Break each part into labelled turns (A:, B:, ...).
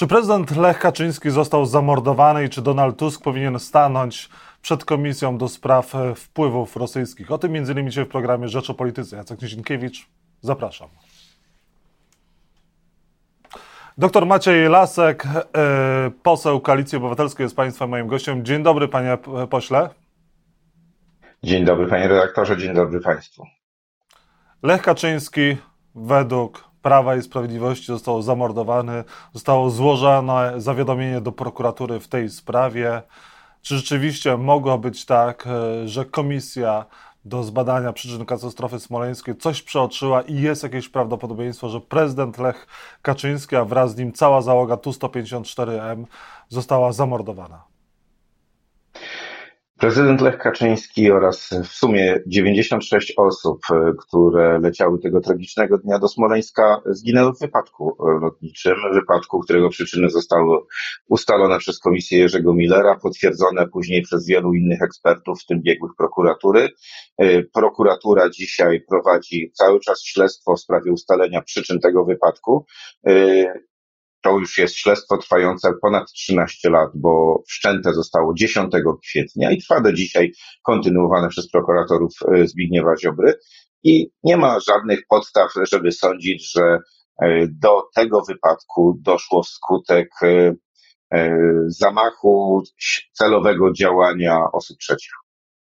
A: Czy prezydent Lech Kaczyński został zamordowany i czy Donald Tusk powinien stanąć przed Komisją do Spraw e, Wpływów Rosyjskich? O tym między innymi dzisiaj w programie Rzecz o Polityce. Jacek Nizinkiewicz, zapraszam. Doktor Maciej Lasek, e, poseł Koalicji Obywatelskiej jest Państwa moim gościem. Dzień dobry panie pośle.
B: Dzień dobry panie redaktorze, dzień dobry Państwu.
A: Lech Kaczyński według Prawa i Sprawiedliwości został zamordowany, zostało złożone zawiadomienie do prokuratury w tej sprawie. Czy rzeczywiście mogło być tak, e, że komisja do zbadania przyczyn katastrofy smoleńskiej coś przeoczyła i jest jakieś prawdopodobieństwo, że prezydent Lech Kaczyński, a wraz z nim cała załoga Tu-154M została zamordowana?
B: Prezydent Lech Kaczyński oraz w sumie 96 osób, e, które leciały tego tragicznego dnia do Smoleńska, zginęły w wypadku lotniczym, wypadku, którego przyczyny zostały ustalone przez komisję Jerzego Millera, potwierdzone później przez wielu innych ekspertów, w tym biegłych prokuratury. E, prokuratura dzisiaj prowadzi cały czas śledztwo w sprawie ustalenia przyczyn tego wypadku. To już jest śledztwo trwające ponad 13 lat, bo wszczęte zostało 10 kwietnia i trwa do dzisiaj, kontynuowane przez prokuratorów e, Zbigniewa Ziobry. I nie ma żadnych podstaw, żeby sądzić, że e, do tego wypadku doszło wskutek e, zamachu celowego działania osób trzecich.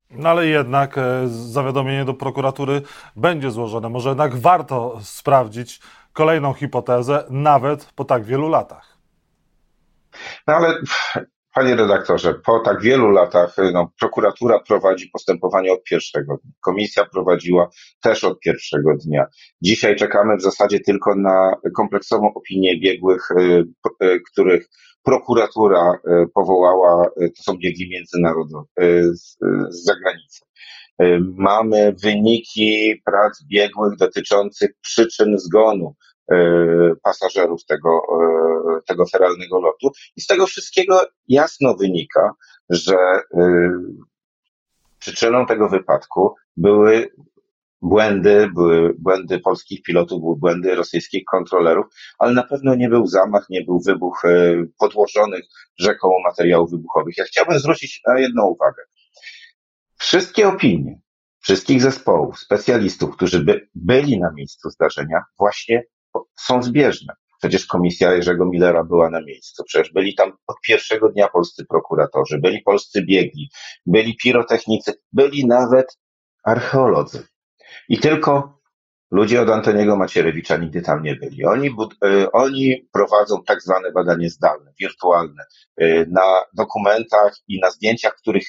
A: No ale jednak zawiadomienie do prokuratury będzie złożone. Może jednak warto sprawdzić, kolejną hipotezę, nawet po tak wielu latach.
B: No ale Panie redaktorze, po tak wielu latach no, prokuratura prowadzi postępowanie od pierwszego dnia. Komisja prowadziła też od pierwszego dnia. Dzisiaj czekamy w zasadzie tylko na kompleksową opinię biegłych, y, y, których prokuratura y, powołała, to są biegli międzynarodowi z, z zagranicy. Mamy wyniki prac biegłych dotyczących przyczyn zgonu pasażerów tego, e, tego feralnego lotu. I z tego wszystkiego jasno wynika, że e, przyczyną tego wypadku były błędy, były błędy polskich pilotów, były błędy rosyjskich kontrolerów, ale na pewno nie był zamach, nie był wybuch podłożonych rzekomo materiałów wybuchowych. Ja chciałbym zwrócić na jedną uwagę. Wszystkie opinie wszystkich zespołów, specjalistów, którzy by, byli na miejscu zdarzenia, właśnie są zbieżne. Przecież komisja Jerzego Millera była na miejscu. Przecież byli tam od pierwszego dnia polscy prokuratorzy, byli polscy biegli, byli pirotechnicy, byli nawet archeolodzy. I tylko ludzie od Antoniego Macierewicza nigdy tam nie byli. Oni, y, oni prowadzą tak zwane badanie zdalne, wirtualne, y, na dokumentach i na zdjęciach, których,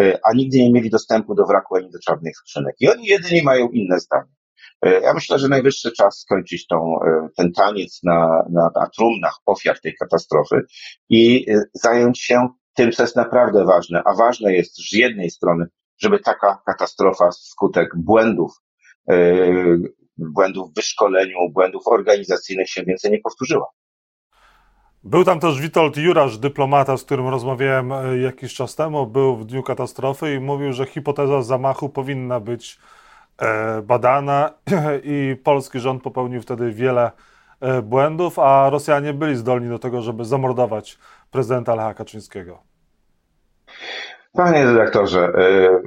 B: y, a nigdy nie mieli dostępu do wraku ani do czarnych skrzynek. I oni jedynie mają inne zdanie. E, ja myślę, że najwyższy czas skończyć tą, e, ten taniec na, na, na trumnach ofiar tej katastrofy i e, zająć się tym, co jest naprawdę ważne. A ważne jest z jednej strony, żeby taka katastrofa skutek błędów, błędów w wyszkoleniu, błędów organizacyjnych się więcej nie powtórzyła.
A: Był tam też Witold Jurasz, dyplomata, z którym rozmawiałem jakiś czas temu, był w dniu katastrofy i mówił, że hipoteza zamachu powinna być badana i polski rząd popełnił wtedy wiele e, błędów, a Rosjanie byli zdolni do tego, żeby zamordować prezydenta Lecha Kaczyńskiego.
B: Panie redaktorze, e,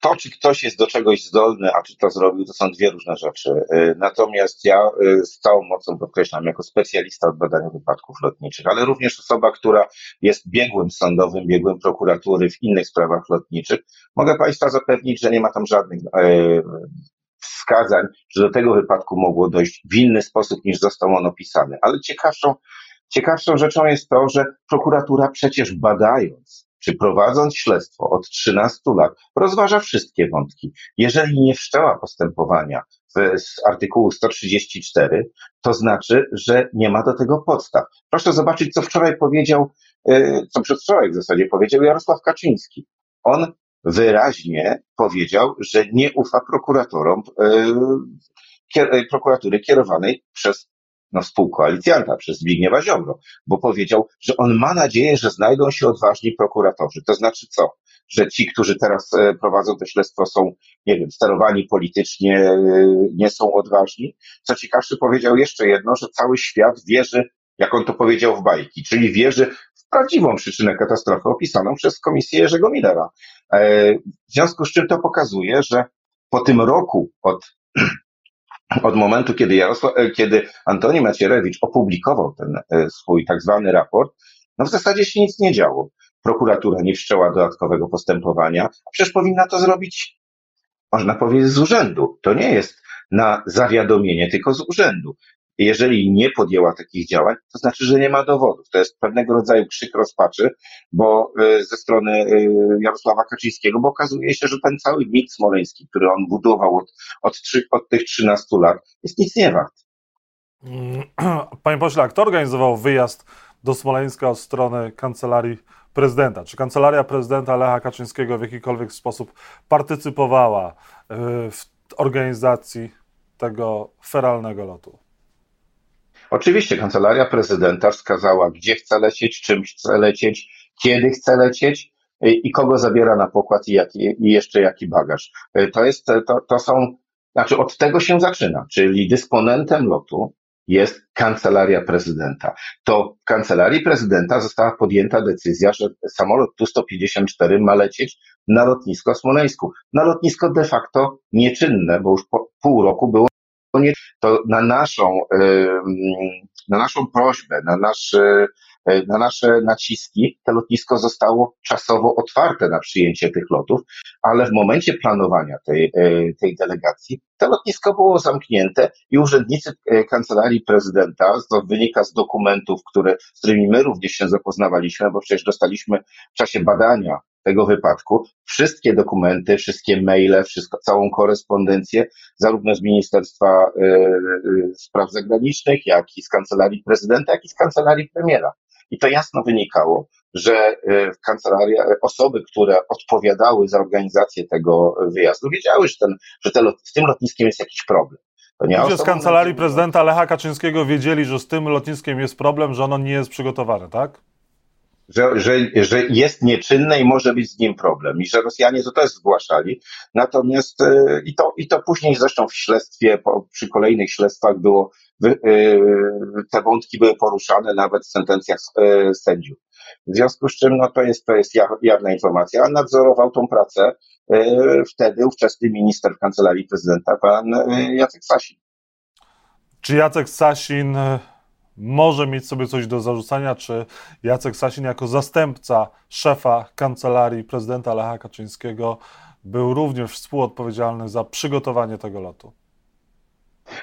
B: to, czy ktoś jest do czegoś zdolny, a czy to zrobił, to są dwie różne rzeczy. Y, natomiast ja y, z całą mocą podkreślam, jako specjalista od badania wypadków lotniczych, ale również osoba, która jest biegłym sądowym, biegłym prokuratury w innych sprawach lotniczych, mogę Państwa zapewnić, że nie ma tam żadnych e, wskazań, że do tego wypadku mogło dojść w inny sposób niż został on opisany. Ale ciekawszą, ciekawszą rzeczą jest to, że prokuratura przecież badając czy prowadząc śledztwo od 13 lat, rozważa wszystkie wątki. Jeżeli nie wszczęła postępowania z artykułu 134, to znaczy, że nie ma do tego podstaw. Proszę zobaczyć, co wczoraj powiedział, e, co przedwczoraj w zasadzie powiedział Jarosław Kaczyński. On wyraźnie powiedział, że nie ufa prokuratorom e, prokuratury kierowanej przez no, współkoalicjanta, przez Zbigniewa Ziobro, bo powiedział, że on ma nadzieję, że znajdą się odważni prokuratorzy. To znaczy co? Że ci, którzy teraz e, prowadzą to śledztwo są, nie wiem, sterowani politycznie, e, nie są odważni. Co ciekawsze powiedział jeszcze jedno, że cały świat wierzy jak on to powiedział w bajki, czyli wierzy w prawdziwą przyczynę katastrofy opisaną przez komisję Jerzego Millera. E, w związku z czym to pokazuje, że po tym roku od, od momentu, kiedy, Jarosław, e, kiedy Antoni Macierewicz opublikował ten e, swój tak zwany raport, no w zasadzie się nic nie działo. Prokuratura nie wszczęła dodatkowego postępowania, a przecież powinna to zrobić, można powiedzieć, z urzędu. To nie jest na zawiadomienie, tylko z urzędu. Jeżeli nie podjęła takich działań, to znaczy, że nie ma dowodów. To jest pewnego rodzaju krzyk rozpaczy, bo y, ze strony y, Jarosława Kaczyńskiego, bo okazuje się, że ten cały mit smoleński, który on budował od, od, od tych 13 lat, jest nic nie wart.
A: Panie pośle, kto organizował wyjazd do Smoleńska od strony kancelarii prezydenta? Czy kancelaria prezydenta Lecha Kaczyńskiego w jakikolwiek sposób partycypowała y, w organizacji tego feralnego lotu?
B: Oczywiście kancelaria prezydenta wskazała, gdzie chce lecieć, czym chce lecieć, kiedy chce lecieć y, i kogo zabiera na pokład i, i jeszcze jaki bagaż. Y, to jest, to, to są, znaczy od tego się zaczyna, czyli dysponentem lotu jest kancelaria prezydenta. To w kancelarii prezydenta została podjęta decyzja, że samolot Tu-154 ma lecieć na lotnisko Smoleńsku. Na lotnisko de facto nieczynne, bo już po pół roku było to na naszą, na naszą prośbę, na nasze, na nasze naciski, to lotnisko zostało czasowo otwarte na przyjęcie tych lotów, ale w momencie planowania tej, e, tej delegacji to lotnisko było zamknięte i urzędnicy e, kancelarii prezydenta, to wynika z dokumentów, które, z którymi my również się zapoznawaliśmy, bo przecież dostaliśmy w czasie badania tego wypadku. Wszystkie dokumenty, wszystkie maile, wszystko, całą korespondencję, zarówno z Ministerstwa y, y, Spraw Zagranicznych, jak i z Kancelarii Prezydenta, jak i z Kancelarii Premiera. I to jasno wynikało, że y, kancelaria, osoby, które odpowiadały za organizację tego wyjazdu, wiedziały, że, ten, że te, z tym lotniskiem jest jakiś problem.
A: Ludzie z kancelarii prezydenta Lecha Kaczyńskiego wiedzieli, że z tym lotniskiem jest problem, że ono nie jest przygotowane, tak?
B: Że, że, że jest nieczynne i może być z nim problem i że Rosjanie to też zgłaszali. Natomiast e, i to, i to później zresztą w śledztwie, po, przy kolejnych śledztwach było, e, te wątki były poruszane nawet w sentencjach e, sędziów. W związku z czym no, to jest, to jest jawna informacja, a nadzorował tą pracę wtedy ówczesny minister w kancelarii prezydenta, pan Jacek Sasin.
A: Czy Jacek Sasin może mieć sobie coś do zarzucania, czy Jacek Sasin jako zastępca szefa kancelarii prezydenta Lecha Kaczyńskiego był również współodpowiedzialny za przygotowanie tego lotu?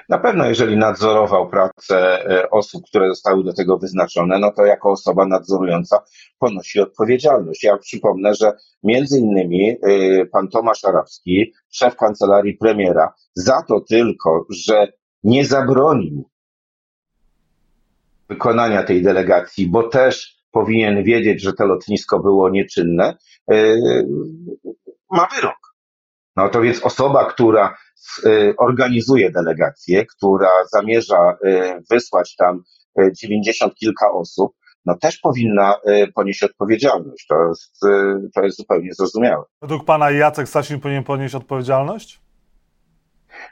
B: Na pewno, jeżeli nadzorował pracę e, osób, które zostały do tego wyznaczone, no to jako osoba nadzorująca ponosi odpowiedzialność. Ja przypomnę, że między innymi e, pan Tomasz Arabski, szef kancelarii premiera, za to tylko, że nie zabronił wykonania tej delegacji, bo też powinien wiedzieć, że to lotnisko było nieczynne, e, ma wyrok. No to więc osoba, która e, organizuje delegację, która zamierza e, wysłać tam dziewięćdziesiąt kilka osób, no też powinna ponieść odpowiedzialność. To jest, to jest zupełnie zrozumiałe.
A: Według pana Jacek Sasin powinien ponieść odpowiedzialność?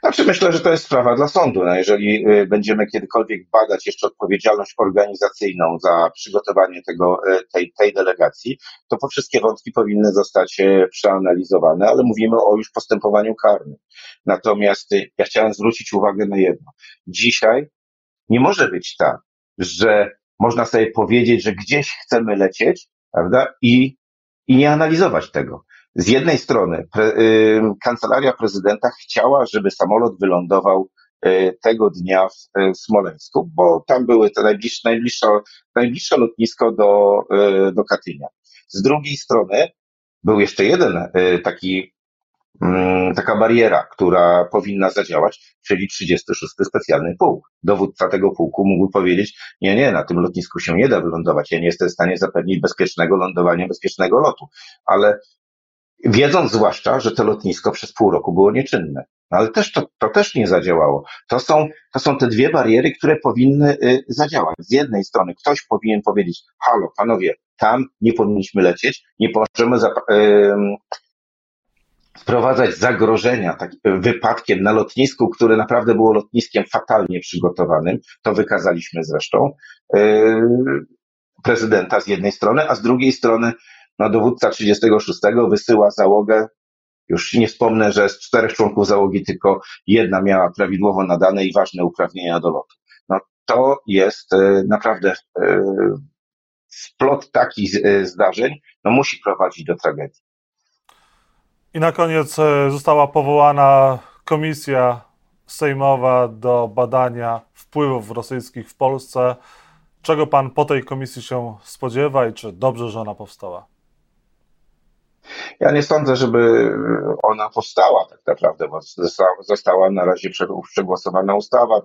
B: Znaczy myślę, że to jest sprawa dla sądu. No jeżeli y, będziemy kiedykolwiek badać jeszcze odpowiedzialność organizacyjną za przygotowanie tego, y, tej, tej delegacji, to po wszystkie wątki powinny zostać y, przeanalizowane, ale mówimy o już postępowaniu karnym. Natomiast ja chciałem zwrócić uwagę na jedno. Dzisiaj nie może być tak, że można sobie powiedzieć, że gdzieś chcemy lecieć, prawda, i, i nie analizować tego. Z jednej strony pre, y, kancelaria prezydenta chciała, żeby samolot wylądował y, tego dnia w, y, w Smoleńsku, bo tam były te najbliższe, najbliższe, najbliższe lotnisko do, y, do Katynia. Z drugiej strony był jeszcze jeden y, taki, mm, taka bariera, która powinna zadziałać, czyli 36 specjalny pułk. Dowódca tego pułku mógł powiedzieć, nie, nie, na tym lotnisku się nie da wylądować, ja nie jestem w stanie zapewnić bezpiecznego lądowania, bezpiecznego lotu, ale wiedząc zwłaszcza, że to lotnisko przez pół roku było nieczynne. No ale też to, to też nie zadziałało. To są, to są te dwie bariery, które powinny y, zadziałać. Z jednej strony ktoś powinien powiedzieć, halo, panowie, tam nie powinniśmy lecieć, nie możemy, y, sprowadzać zagrożenia tak, wypadkiem na lotnisku, które naprawdę było lotniskiem fatalnie przygotowanym. To wykazaliśmy zresztą prezydenta z jednej strony, a z drugiej strony no, dowódca 36 wysyła załogę. Już nie wspomnę, że z czterech członków załogi tylko jedna miała prawidłowo nadane i ważne uprawnienia do lotu. No, to jest e, naprawdę e, splot takich e, zdarzeń, no, musi prowadzić do tragedii.
A: I na koniec została powołana komisja sejmowa do badania wpływów rosyjskich w Polsce. Czego pan po tej komisji się spodziewa i czy dobrze, że ona powstała?
B: Ja nie sądzę, żeby ona powstała tak naprawdę, bo została na razie przegłosowana ustawa.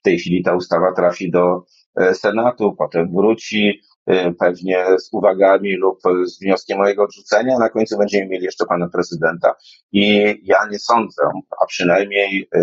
B: W tej chwili ta ustawa trafi do e, Senatu, potem wróci pewnie z uwagami lub z wnioskiem o jego odrzucenia. Na końcu będziemy mieli jeszcze pana prezydenta. I ja nie sądzę, a przynajmniej y,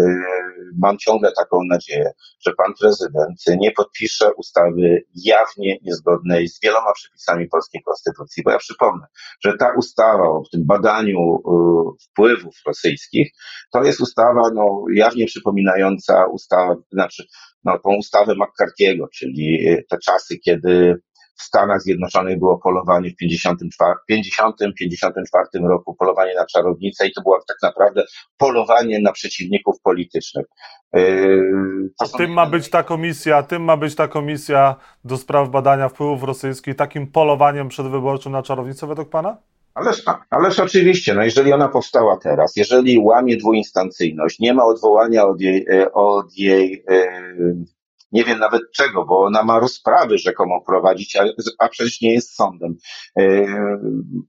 B: mam ciągle taką nadzieję, że pan prezydent nie podpisze ustawy jawnie niezgodnej z wieloma przepisami polskiej konstytucji. Bo ja przypomnę, że ta ustawa o tym badaniu y, wpływów rosyjskich to jest ustawa no, jawnie przypominająca ustawę, znaczy no, tą ustawę McCarthy'ego, czyli te czasy, kiedy w Stanach Zjednoczonych było polowanie w 50-54 roku, polowanie na czarownicę i to było tak naprawdę polowanie na przeciwników politycznych.
A: Yy, tym ma być ta komisja, tym ma być ta komisja do spraw badania wpływów rosyjskich, takim polowaniem przedwyborczym na czarownicę według pana?
B: Ależ, ależ oczywiście, no jeżeli ona powstała teraz, jeżeli łamie dwuinstancyjność, nie ma odwołania od jej, e, od jej yy, nie wiem nawet czego, bo ona ma rozprawy rzekomo prowadzić, a, a przecież nie jest sądem. E,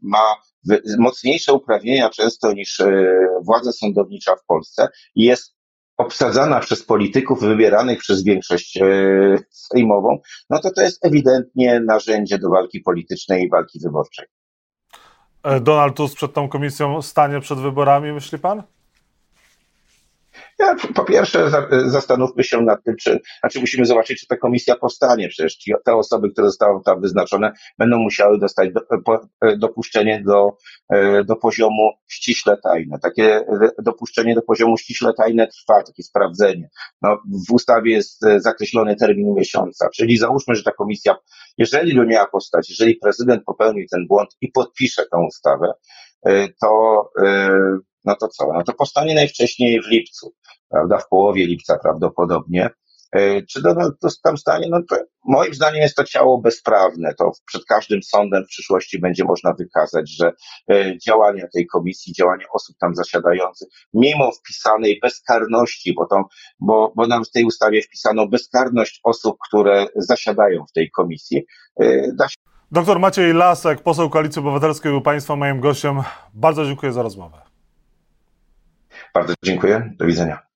B: ma mocniejsze uprawnienia często niż e, władza sądownicza w Polsce i jest obsadzana przez polityków wybieranych przez większość e, sejmową, no to to jest ewidentnie narzędzie do walki politycznej i walki wyborczej.
A: Donald Tusk przed tą komisją stanie przed wyborami, myśli pan?
B: Po pierwsze, zastanówmy się nad tym, czy, znaczy musimy zobaczyć, czy ta komisja powstanie. Przecież te osoby, które zostały tam wyznaczone, będą musiały dostać do, e, dopuszczenie do, e, do poziomu ściśle tajne. Takie e, dopuszczenie do poziomu ściśle tajne trwa, takie sprawdzenie. No, w ustawie jest zakreślony termin miesiąca, czyli załóżmy, że ta komisja, jeżeli by miała powstać, jeżeli prezydent popełni ten błąd i podpisze tę ustawę, to no to co? No to powstanie najwcześniej w lipcu, prawda? W połowie lipca prawdopodobnie. E, czy Donald Tusk tam stanie? No to moim zdaniem jest to ciało bezprawne. To przed każdym sądem w przyszłości będzie można wykazać, że e, działania tej komisji, działania osób tam zasiadających, mimo wpisanej bezkarności, bo, to, bo, bo nam w tej ustawie wpisano bezkarność osób, które zasiadają w tej komisji,
A: e, da się Doktor Maciej Lasek, poseł Koalicji Obywatelskiej, był Państwa moim gościem. Bardzo dziękuję za rozmowę.
B: Bardzo dziękuję. Do widzenia.